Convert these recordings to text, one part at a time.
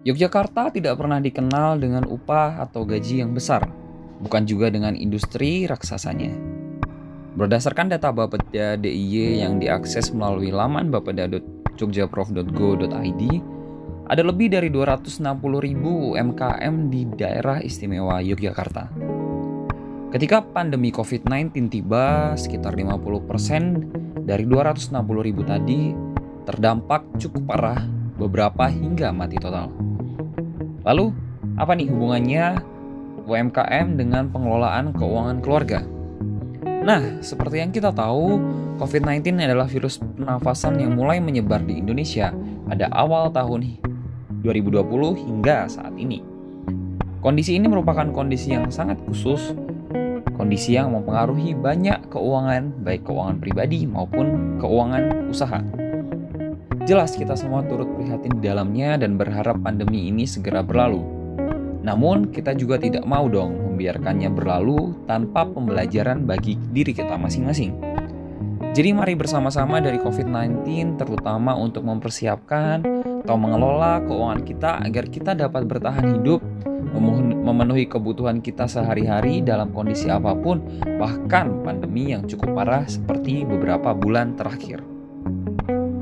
Yogyakarta tidak pernah dikenal dengan upah atau gaji yang besar, bukan juga dengan industri raksasanya. Berdasarkan data Bapeda DIY yang diakses melalui laman bapeda.jogjaprof.go.id, ada lebih dari 260 ribu UMKM di daerah istimewa Yogyakarta. Ketika pandemi COVID-19 tiba, sekitar 50% dari 260 ribu tadi terdampak cukup parah, beberapa hingga mati total. Lalu, apa nih hubungannya UMKM dengan pengelolaan keuangan keluarga? Nah, seperti yang kita tahu, COVID-19 adalah virus pernafasan yang mulai menyebar di Indonesia pada awal tahun 2020 hingga saat ini. Kondisi ini merupakan kondisi yang sangat khusus, kondisi yang mempengaruhi banyak keuangan, baik keuangan pribadi maupun keuangan usaha. Jelas kita semua turut prihatin di dalamnya dan berharap pandemi ini segera berlalu. Namun, kita juga tidak mau dong membiarkannya berlalu tanpa pembelajaran bagi diri kita masing-masing. Jadi mari bersama-sama dari COVID-19 terutama untuk mempersiapkan atau mengelola keuangan kita agar kita dapat bertahan hidup, memenuhi kebutuhan kita sehari-hari dalam kondisi apa pun, bahkan pandemi yang cukup parah seperti beberapa bulan terakhir.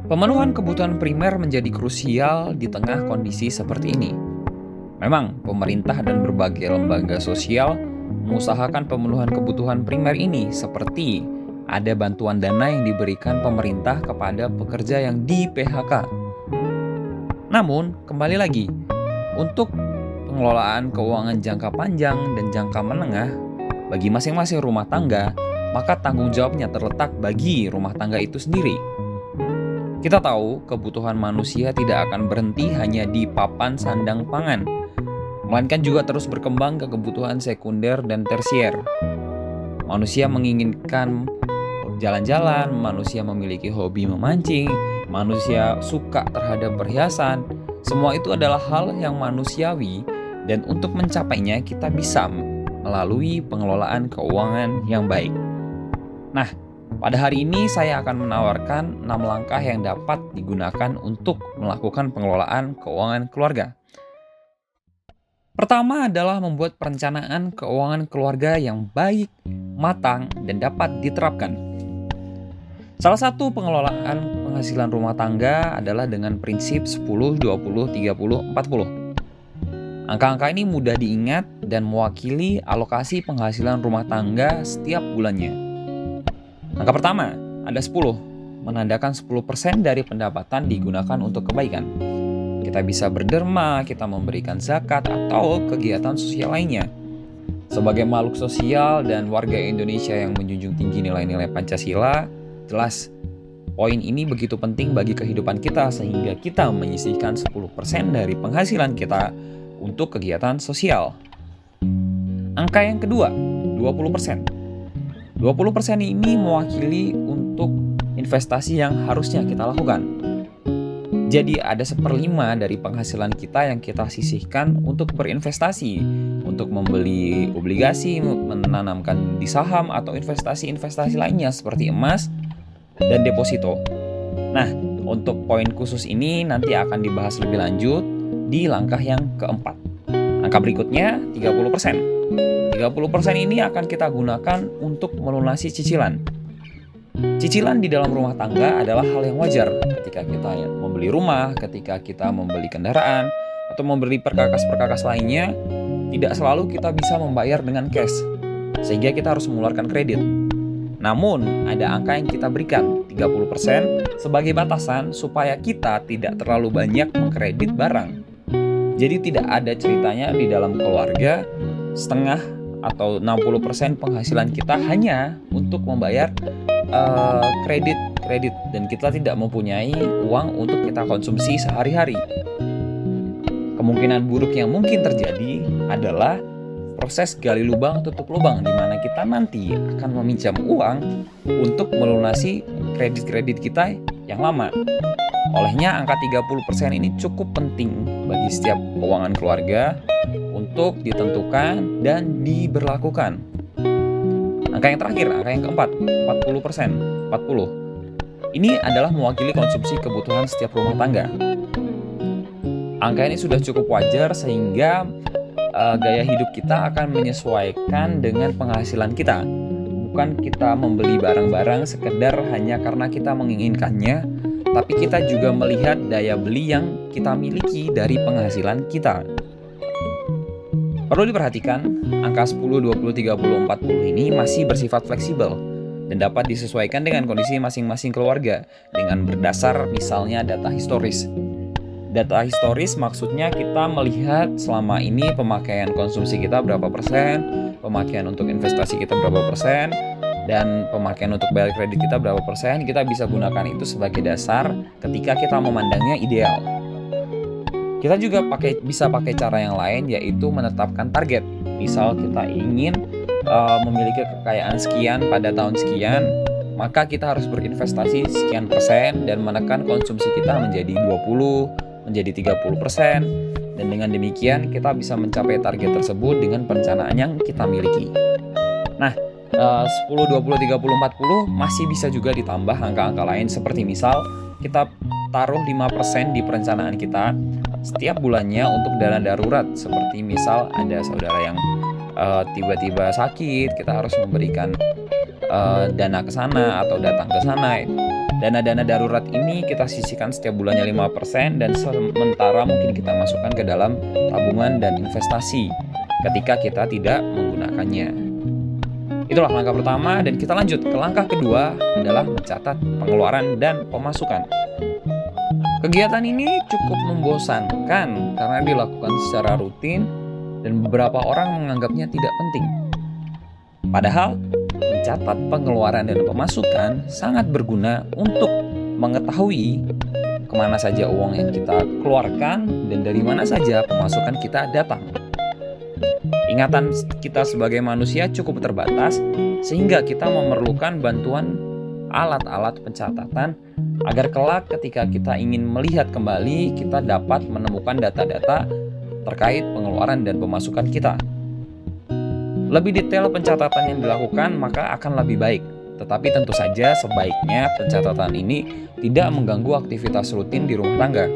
Pemenuhan kebutuhan primer menjadi krusial di tengah kondisi seperti ini. Memang, pemerintah dan berbagai lembaga sosial mengusahakan pemenuhan kebutuhan primer ini seperti ada bantuan dana yang diberikan pemerintah kepada pekerja yang di PHK. Namun, kembali lagi, untuk pengelolaan keuangan jangka panjang dan jangka menengah bagi masing-masing rumah tangga, maka tanggung jawabnya terletak bagi rumah tangga itu sendiri. Kita tahu kebutuhan manusia tidak akan berhenti hanya di papan sandang pangan, melainkan juga terus berkembang ke kebutuhan sekunder dan tersier. Manusia menginginkan jalan-jalan, manusia memiliki hobi memancing, manusia suka terhadap perhiasan. Semua itu adalah hal yang manusiawi dan untuk mencapainya kita bisa melalui pengelolaan keuangan yang baik. Nah, pada hari ini saya akan menawarkan 6 langkah yang dapat digunakan untuk melakukan pengelolaan keuangan keluarga. Pertama adalah membuat perencanaan keuangan keluarga yang baik, matang, dan dapat diterapkan. Salah satu pengelolaan penghasilan rumah tangga adalah dengan prinsip 10, 20, 30, 40. Angka-angka ini mudah diingat dan mewakili alokasi penghasilan rumah tangga setiap bulannya. Angka pertama, ada 10, menandakan 10% dari pendapatan digunakan untuk kebaikan. Kita bisa berderma, kita memberikan zakat, atau kegiatan sosial lainnya. Sebagai makhluk sosial dan warga Indonesia yang menjunjung tinggi nilai-nilai Pancasila, jelas poin ini begitu penting bagi kehidupan kita sehingga kita menyisihkan 10% dari penghasilan kita untuk kegiatan sosial. Angka yang kedua, 20%. 20% ini mewakili untuk investasi yang harusnya kita lakukan. Jadi ada seperlima dari penghasilan kita yang kita sisihkan untuk berinvestasi, untuk membeli obligasi, menanamkan di saham atau investasi-investasi lainnya seperti emas dan deposito. Nah, untuk poin khusus ini nanti akan dibahas lebih lanjut di langkah yang keempat. Angka berikutnya 30%. 30% ini akan kita gunakan untuk melunasi cicilan. Cicilan di dalam rumah tangga adalah hal yang wajar ketika kita membeli rumah, ketika kita membeli kendaraan, atau membeli perkakas-perkakas lainnya, tidak selalu kita bisa membayar dengan cash, sehingga kita harus mengeluarkan kredit. Namun, ada angka yang kita berikan, 30% sebagai batasan supaya kita tidak terlalu banyak mengkredit barang. Jadi tidak ada ceritanya di dalam keluarga setengah atau 60% penghasilan kita hanya untuk membayar uh, kredit kredit dan kita tidak mempunyai uang untuk kita konsumsi sehari-hari. Kemungkinan buruk yang mungkin terjadi adalah proses gali lubang tutup lubang di mana kita nanti akan meminjam uang untuk melunasi kredit-kredit kita yang lama. Olehnya angka 30% ini cukup penting bagi setiap keuangan keluarga untuk ditentukan dan diberlakukan. Angka yang terakhir, angka yang keempat, 40%. 40. Ini adalah mewakili konsumsi kebutuhan setiap rumah tangga. Angka ini sudah cukup wajar sehingga uh, gaya hidup kita akan menyesuaikan dengan penghasilan kita. Bukan kita membeli barang-barang sekedar hanya karena kita menginginkannya, tapi kita juga melihat daya beli yang kita miliki dari penghasilan kita. Perlu diperhatikan, angka 10, 20, 30, 40 ini masih bersifat fleksibel dan dapat disesuaikan dengan kondisi masing-masing keluarga dengan berdasar misalnya data historis. Data historis maksudnya kita melihat selama ini pemakaian konsumsi kita berapa persen, pemakaian untuk investasi kita berapa persen, dan pemakaian untuk bayar kredit kita berapa persen, kita bisa gunakan itu sebagai dasar ketika kita memandangnya ideal. Kita juga pakai bisa pakai cara yang lain yaitu menetapkan target. Misal kita ingin uh, memiliki kekayaan sekian pada tahun sekian, maka kita harus berinvestasi sekian persen dan menekan konsumsi kita menjadi 20, menjadi 30 persen. Dan dengan demikian kita bisa mencapai target tersebut dengan perencanaan yang kita miliki. Nah, uh, 10, 20, 30, 40 masih bisa juga ditambah angka-angka lain seperti misal kita taruh 5% di perencanaan kita setiap bulannya untuk dana darurat. Seperti misal ada saudara yang uh, tiba-tiba sakit kita harus memberikan uh, dana ke sana atau datang ke sana. Dana-dana darurat ini kita sisihkan setiap bulannya 5% dan sementara mungkin kita masukkan ke dalam tabungan dan investasi ketika kita tidak menggunakannya. Itulah langkah pertama dan kita lanjut. Ke langkah kedua adalah mencatat pengeluaran dan pemasukan Kegiatan ini cukup membosankan karena dilakukan secara rutin dan beberapa orang menganggapnya tidak penting. Padahal, mencatat pengeluaran dan pemasukan sangat berguna untuk mengetahui ke mana saja uang yang kita keluarkan dan dari mana saja pemasukan kita datang. Ingatan kita sebagai manusia cukup terbatas, sehingga kita memerlukan bantuan alat-alat pencatatan agar kelak ketika kita ingin melihat kembali kita dapat menemukan data-data terkait pengeluaran dan pemasukan kita. Lebih detail pencatatan yang dilakukan maka akan lebih baik, tetapi tentu saja sebaiknya pencatatan ini tidak mengganggu aktivitas rutin di rumah tangga.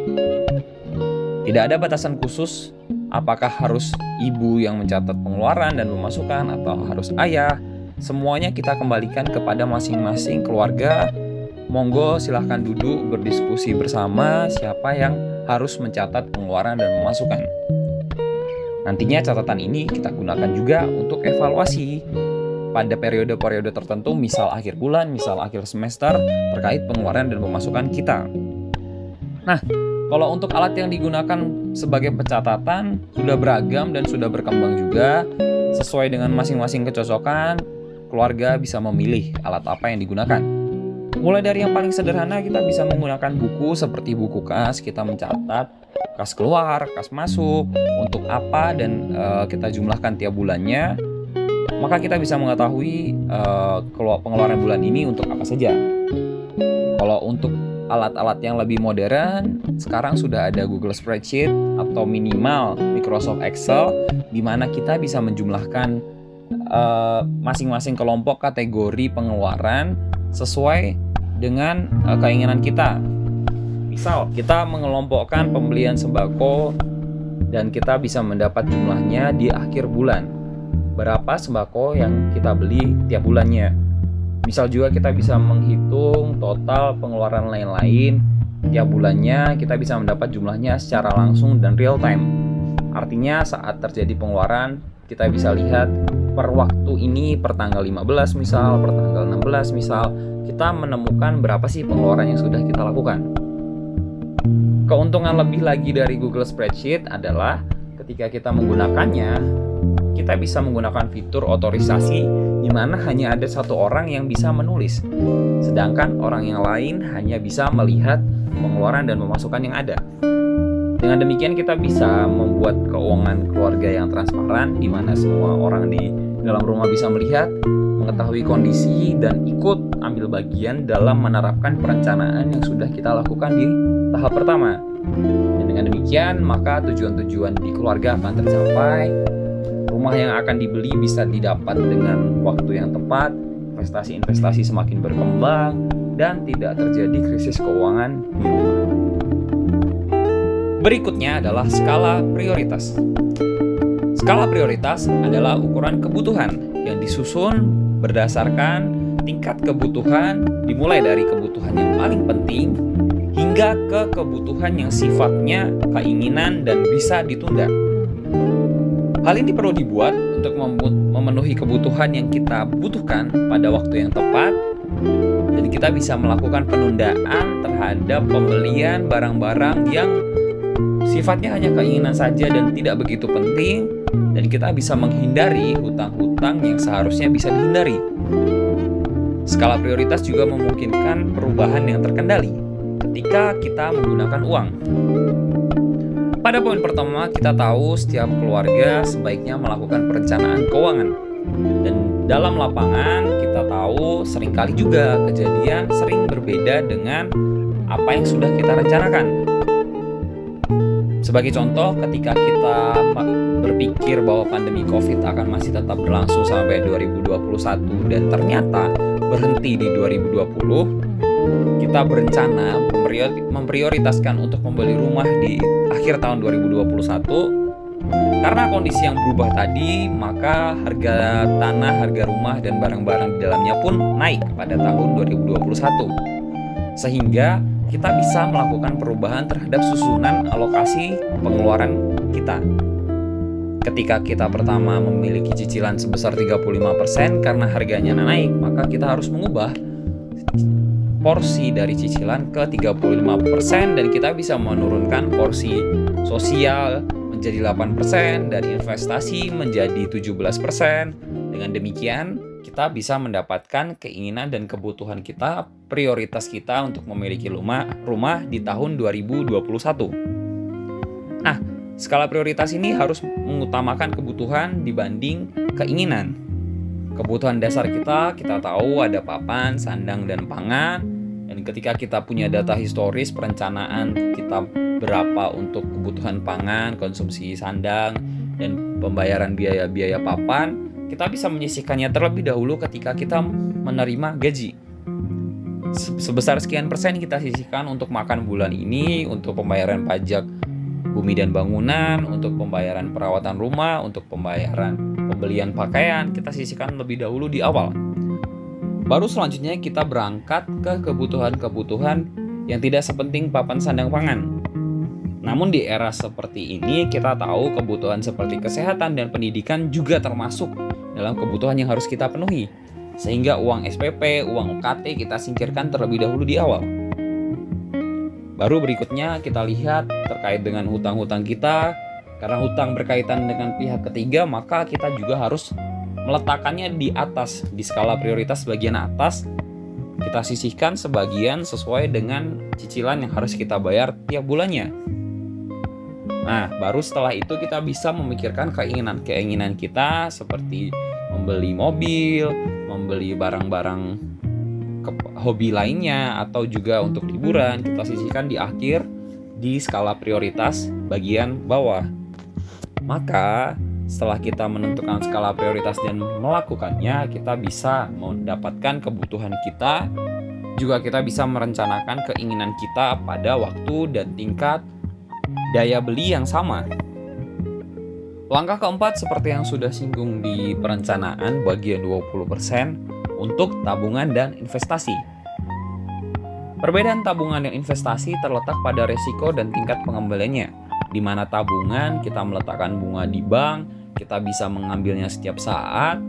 Tidak ada batasan khusus apakah harus ibu yang mencatat pengeluaran dan pemasukan atau harus ayah. Semuanya kita kembalikan kepada masing-masing keluarga Monggo silahkan duduk berdiskusi bersama siapa yang harus mencatat pengeluaran dan pemasukan. Nantinya catatan ini kita gunakan juga untuk evaluasi pada periode-periode tertentu, misal akhir bulan, misal akhir semester, terkait pengeluaran dan pemasukan kita. Nah, kalau untuk alat yang digunakan sebagai pencatatan sudah beragam dan sudah berkembang juga, sesuai dengan masing-masing kecocokan, keluarga bisa memilih alat apa yang digunakan. Mulai dari yang paling sederhana kita bisa menggunakan buku seperti buku kas, kita mencatat kas keluar, kas masuk, untuk apa dan uh, kita jumlahkan tiap bulannya. Maka kita bisa mengetahui uh, pengeluaran bulan ini untuk apa saja. Kalau untuk alat-alat yang lebih modern, sekarang sudah ada Google Spreadsheet atau minimal Microsoft Excel di mana kita bisa menjumlahkan masing-masing uh, kelompok kategori pengeluaran sesuai dengan uh, keinginan kita. Misal, kita mengelompokkan pembelian sembako dan kita bisa mendapat jumlahnya di akhir bulan. Berapa sembako yang kita beli tiap bulannya. Misal juga kita bisa menghitung total pengeluaran lain-lain tiap bulannya kita bisa mendapat jumlahnya secara langsung dan real time. Artinya saat terjadi pengeluaran kita bisa lihat per waktu ini per tanggal 15 misal, per tanggal 16 misal, kita menemukan berapa sih pengeluaran yang sudah kita lakukan. Keuntungan lebih lagi dari Google Spreadsheet adalah ketika kita menggunakannya, kita bisa menggunakan fitur otorisasi di mana hanya ada satu orang yang bisa menulis, sedangkan orang yang lain hanya bisa melihat pengeluaran dan pemasukan yang ada. Dengan demikian kita bisa membuat keuangan keluarga yang transparan di mana semua orang di dalam rumah bisa melihat, mengetahui kondisi dan ikut ambil bagian dalam menerapkan perencanaan yang sudah kita lakukan di tahap pertama. Dan dengan demikian, maka tujuan-tujuan di keluarga akan tercapai. Rumah yang akan dibeli bisa didapat dengan waktu yang tepat, investasi-investasi semakin berkembang, dan tidak terjadi krisis keuangan di rumah. Berikutnya adalah skala prioritas. Skala prioritas adalah ukuran kebutuhan yang disusun berdasarkan tingkat kebutuhan dimulai dari kebutuhan yang paling penting hingga ke kebutuhan yang sifatnya keinginan dan bisa ditunda. Hal ini perlu dibuat untuk memenuhi kebutuhan yang kita butuhkan pada waktu yang tepat dan kita bisa melakukan penundaan terhadap pembelian barang-barang yang sifatnya hanya keinginan saja dan tidak begitu penting dan kita bisa menghindari hutang-hutang yang seharusnya bisa dihindari. Skala prioritas juga memungkinkan perubahan yang terkendali ketika kita menggunakan uang. Pada poin pertama, kita tahu setiap keluarga sebaiknya melakukan perencanaan keuangan. Dan dalam lapangan, kita tahu sering kali juga kejadian sering berbeda dengan apa yang sudah kita rencanakan. Sebagai contoh, ketika kita berpikir bahwa pandemi COVID akan masih tetap berlangsung sampai 2021 dan ternyata berhenti di 2020, kita berencana memprioritaskan untuk membeli rumah di akhir tahun 2021 karena kondisi yang berubah tadi, maka harga tanah, harga rumah, dan barang-barang di dalamnya pun naik pada tahun 2021. Sehingga kita bisa melakukan perubahan terhadap susunan alokasi pengeluaran kita. Ketika kita pertama memiliki cicilan sebesar 35% karena harganya naik, maka kita harus mengubah porsi dari cicilan ke 35% dan kita bisa menurunkan porsi sosial menjadi 8% dan investasi menjadi 17%. Dengan demikian, kita bisa mendapatkan keinginan dan kebutuhan kita, prioritas kita untuk memiliki rumah, rumah di tahun 2021. Nah, skala prioritas ini harus mengutamakan kebutuhan dibanding keinginan. Kebutuhan dasar kita, kita tahu ada papan, sandang, dan pangan. Dan ketika kita punya data historis perencanaan kita berapa untuk kebutuhan pangan, konsumsi sandang, dan pembayaran biaya-biaya papan, kita bisa menyisihkannya terlebih dahulu ketika kita menerima gaji. Sebesar sekian persen kita sisihkan untuk makan bulan ini, untuk pembayaran pajak bumi dan bangunan, untuk pembayaran perawatan rumah, untuk pembayaran pembelian pakaian, kita sisihkan lebih dahulu di awal. Baru selanjutnya kita berangkat ke kebutuhan-kebutuhan yang tidak sepenting papan sandang pangan. Namun di era seperti ini kita tahu kebutuhan seperti kesehatan dan pendidikan juga termasuk dalam kebutuhan yang harus kita penuhi. Sehingga uang SPP, uang UKT kita singkirkan terlebih dahulu di awal. Baru berikutnya kita lihat terkait dengan hutang-hutang kita. Karena hutang berkaitan dengan pihak ketiga, maka kita juga harus meletakkannya di atas, di skala prioritas bagian atas. Kita sisihkan sebagian sesuai dengan cicilan yang harus kita bayar tiap bulannya. Nah, baru setelah itu kita bisa memikirkan keinginan-keinginan kita seperti membeli mobil, membeli barang-barang hobi lainnya atau juga untuk liburan kita sisihkan di akhir di skala prioritas bagian bawah. Maka setelah kita menentukan skala prioritas dan melakukannya, kita bisa mendapatkan kebutuhan kita, juga kita bisa merencanakan keinginan kita pada waktu dan tingkat daya beli yang sama. Langkah keempat seperti yang sudah singgung di perencanaan bagian 20% untuk tabungan dan investasi. Perbedaan tabungan dan investasi terletak pada resiko dan tingkat pengembaliannya. Di mana tabungan kita meletakkan bunga di bank, kita bisa mengambilnya setiap saat,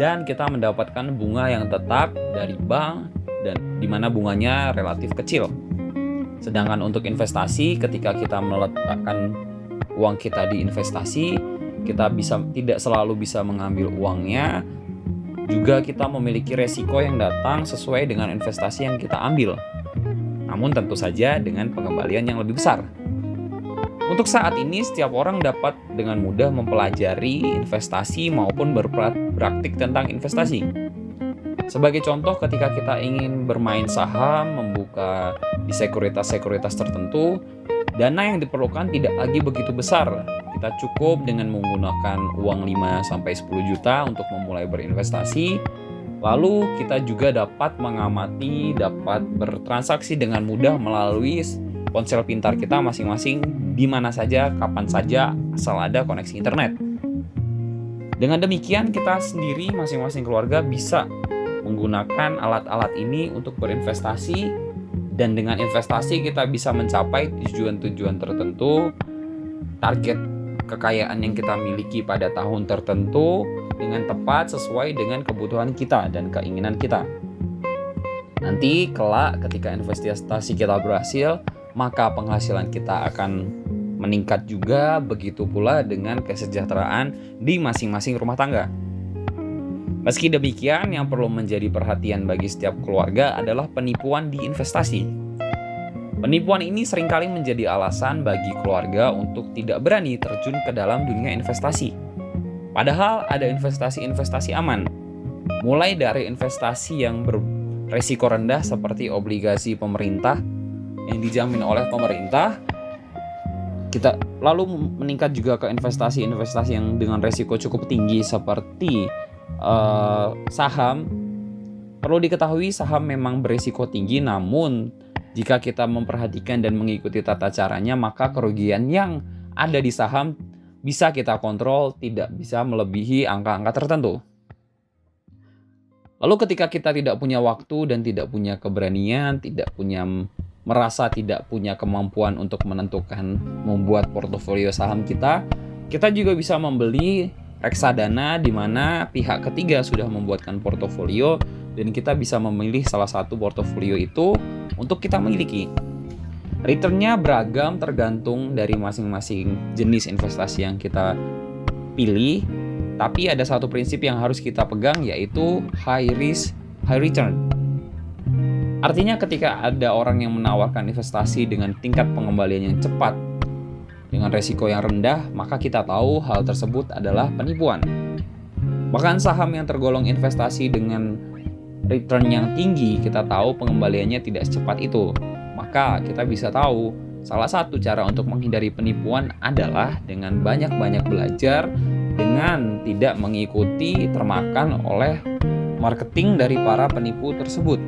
dan kita mendapatkan bunga yang tetap dari bank dan di mana bunganya relatif kecil. Sedangkan untuk investasi, ketika kita meletakkan uang kita di investasi, kita bisa tidak selalu bisa mengambil uangnya. Juga kita memiliki resiko yang datang sesuai dengan investasi yang kita ambil. Namun tentu saja dengan pengembalian yang lebih besar. Untuk saat ini, setiap orang dapat dengan mudah mempelajari investasi maupun berpraktik tentang investasi. Sebagai contoh, ketika kita ingin bermain saham, membuka di sekuritas-sekuritas tertentu, dana yang diperlukan tidak lagi begitu besar. Kita cukup dengan menggunakan uang 5-10 juta untuk memulai berinvestasi. Lalu kita juga dapat mengamati, dapat bertransaksi dengan mudah melalui ponsel pintar kita masing-masing di mana saja, kapan saja, asal ada koneksi internet. Dengan demikian, kita sendiri masing-masing keluarga bisa menggunakan alat-alat ini untuk berinvestasi dan dengan investasi kita bisa mencapai tujuan-tujuan tertentu, target kekayaan yang kita miliki pada tahun tertentu dengan tepat sesuai dengan kebutuhan kita dan keinginan kita. Nanti kelak ketika investasi kita berhasil, maka penghasilan kita akan meningkat juga begitu pula dengan kesejahteraan di masing-masing rumah tangga. Meski demikian, yang perlu menjadi perhatian bagi setiap keluarga adalah penipuan di investasi. Penipuan ini sering kali menjadi alasan bagi keluarga untuk tidak berani terjun ke dalam dunia investasi. Padahal ada investasi-investasi aman, mulai dari investasi yang beresiko rendah seperti obligasi pemerintah yang dijamin oleh pemerintah kita lalu meningkat juga ke investasi-investasi yang dengan resiko cukup tinggi seperti uh, saham. Perlu diketahui saham memang berisiko tinggi namun jika kita memperhatikan dan mengikuti tata caranya maka kerugian yang ada di saham bisa kita kontrol tidak bisa melebihi angka-angka tertentu. Lalu ketika kita tidak punya waktu dan tidak punya keberanian tidak punya merasa tidak punya kemampuan untuk menentukan membuat portofolio saham kita, kita juga bisa membeli reksadana di mana pihak ketiga sudah membuatkan portofolio dan kita bisa memilih salah satu portofolio itu untuk kita miliki. Returnnya beragam tergantung dari masing-masing jenis investasi yang kita pilih, tapi ada satu prinsip yang harus kita pegang yaitu high risk, high return. Artinya ketika ada orang yang menawarkan investasi dengan tingkat pengembalian yang cepat dengan resiko yang rendah, maka kita tahu hal tersebut adalah penipuan. Bahkan saham yang tergolong investasi dengan return yang tinggi, kita tahu pengembaliannya tidak secepat itu. Maka kita bisa tahu salah satu cara untuk menghindari penipuan adalah dengan banyak-banyak belajar dengan tidak mengikuti termakan oleh marketing dari para penipu tersebut.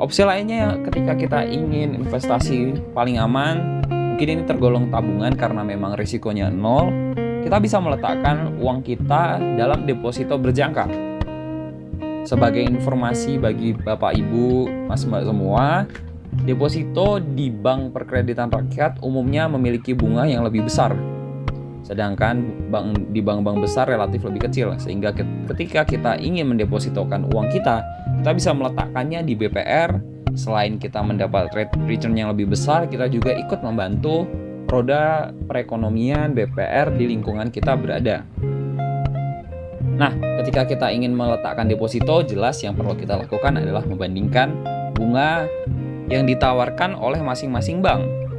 Opsi lainnya ketika kita ingin investasi paling aman, mungkin ini tergolong tabungan karena memang risikonya nol, kita bisa meletakkan uang kita dalam deposito berjangka. Sebagai informasi bagi Bapak Ibu, Mas Mbak semua, deposito di bank perkreditan rakyat umumnya memiliki bunga yang lebih besar. Sedangkan bank di bank-bank besar relatif lebih kecil sehingga ketika kita ingin mendepositokan uang kita kita bisa meletakkannya di BPR. Selain kita mendapat return yang lebih besar, kita juga ikut membantu roda perekonomian BPR di lingkungan kita berada. Nah, ketika kita ingin meletakkan deposito, jelas yang perlu kita lakukan adalah membandingkan bunga yang ditawarkan oleh masing-masing bank.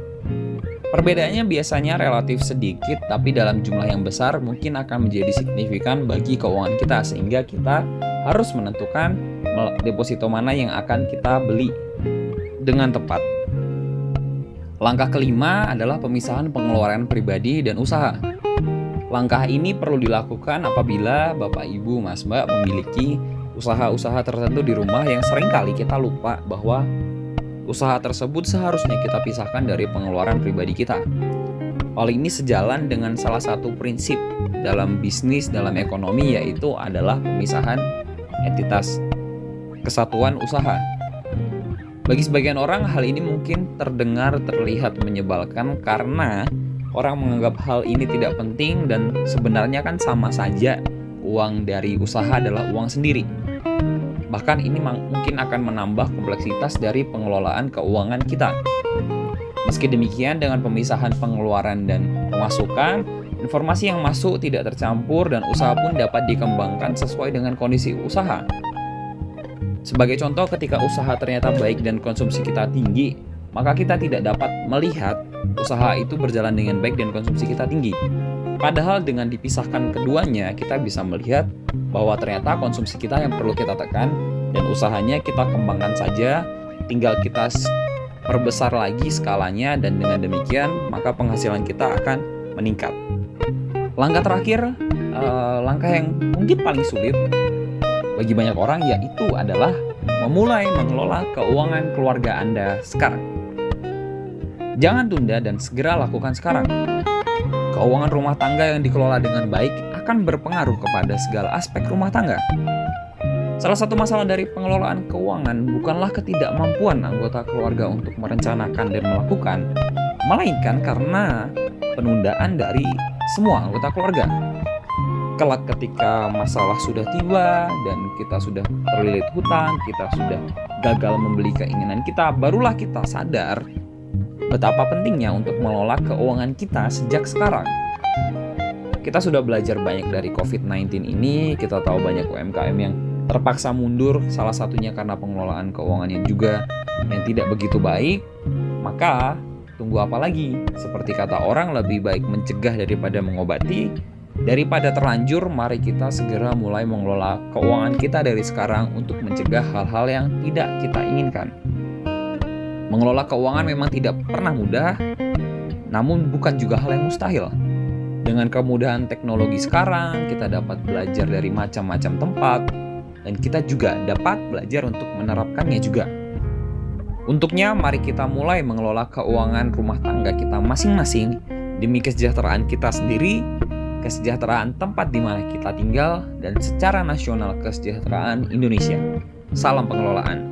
Perbedaannya biasanya relatif sedikit, tapi dalam jumlah yang besar mungkin akan menjadi signifikan bagi keuangan kita, sehingga kita harus menentukan deposito mana yang akan kita beli dengan tepat. Langkah kelima adalah pemisahan pengeluaran pribadi dan usaha. Langkah ini perlu dilakukan apabila Bapak Ibu Mas Mbak memiliki usaha-usaha tertentu di rumah yang sering kali kita lupa bahwa usaha tersebut seharusnya kita pisahkan dari pengeluaran pribadi kita. Hal ini sejalan dengan salah satu prinsip dalam bisnis, dalam ekonomi, yaitu adalah pemisahan entitas kesatuan usaha. Bagi sebagian orang, hal ini mungkin terdengar terlihat menyebalkan karena orang menganggap hal ini tidak penting dan sebenarnya kan sama saja uang dari usaha adalah uang sendiri. Bahkan ini mungkin akan menambah kompleksitas dari pengelolaan keuangan kita. Meski demikian, dengan pemisahan pengeluaran dan pemasukan, Informasi yang masuk tidak tercampur dan usaha pun dapat dikembangkan sesuai dengan kondisi usaha. Sebagai contoh, ketika usaha ternyata baik dan konsumsi kita tinggi, maka kita tidak dapat melihat usaha itu berjalan dengan baik dan konsumsi kita tinggi. Padahal dengan dipisahkan keduanya, kita bisa melihat bahwa ternyata konsumsi kita yang perlu kita tekan dan usahanya kita kembangkan saja, tinggal kita perbesar lagi skalanya dan dengan demikian maka penghasilan kita akan meningkat. Langkah terakhir, uh, langkah yang mungkin paling sulit bagi banyak orang yaitu adalah memulai mengelola keuangan keluarga Anda sekarang. Jangan tunda dan segera lakukan sekarang. Keuangan rumah tangga yang dikelola dengan baik akan berpengaruh kepada segala aspek rumah tangga. Salah satu masalah dari pengelolaan keuangan bukanlah ketidakmampuan anggota keluarga untuk merencanakan dan melakukan, melainkan karena penundaan dari semua anggota keluarga. Kelak ketika masalah sudah tiba dan kita sudah terlilit hutang, kita sudah gagal membeli keinginan kita, barulah kita sadar betapa pentingnya untuk mengelola keuangan kita sejak sekarang. Kita sudah belajar banyak dari COVID-19 ini, kita tahu banyak UMKM yang terpaksa mundur, salah satunya karena pengelolaan keuangannya juga yang tidak begitu baik, maka tunggu apa lagi? Seperti kata orang, lebih baik mencegah daripada mengobati. Daripada terlanjur, mari kita segera mulai mengelola keuangan kita dari sekarang untuk mencegah hal-hal yang tidak kita inginkan. Mengelola keuangan memang tidak pernah mudah, namun bukan juga hal yang mustahil. Dengan kemudahan teknologi sekarang, kita dapat belajar dari macam-macam tempat, dan kita juga dapat belajar untuk menerapkannya juga. Untuknya, mari kita mulai mengelola keuangan rumah tangga kita masing-masing demi kesejahteraan kita sendiri, kesejahteraan tempat di mana kita tinggal, dan secara nasional kesejahteraan Indonesia. Salam pengelolaan.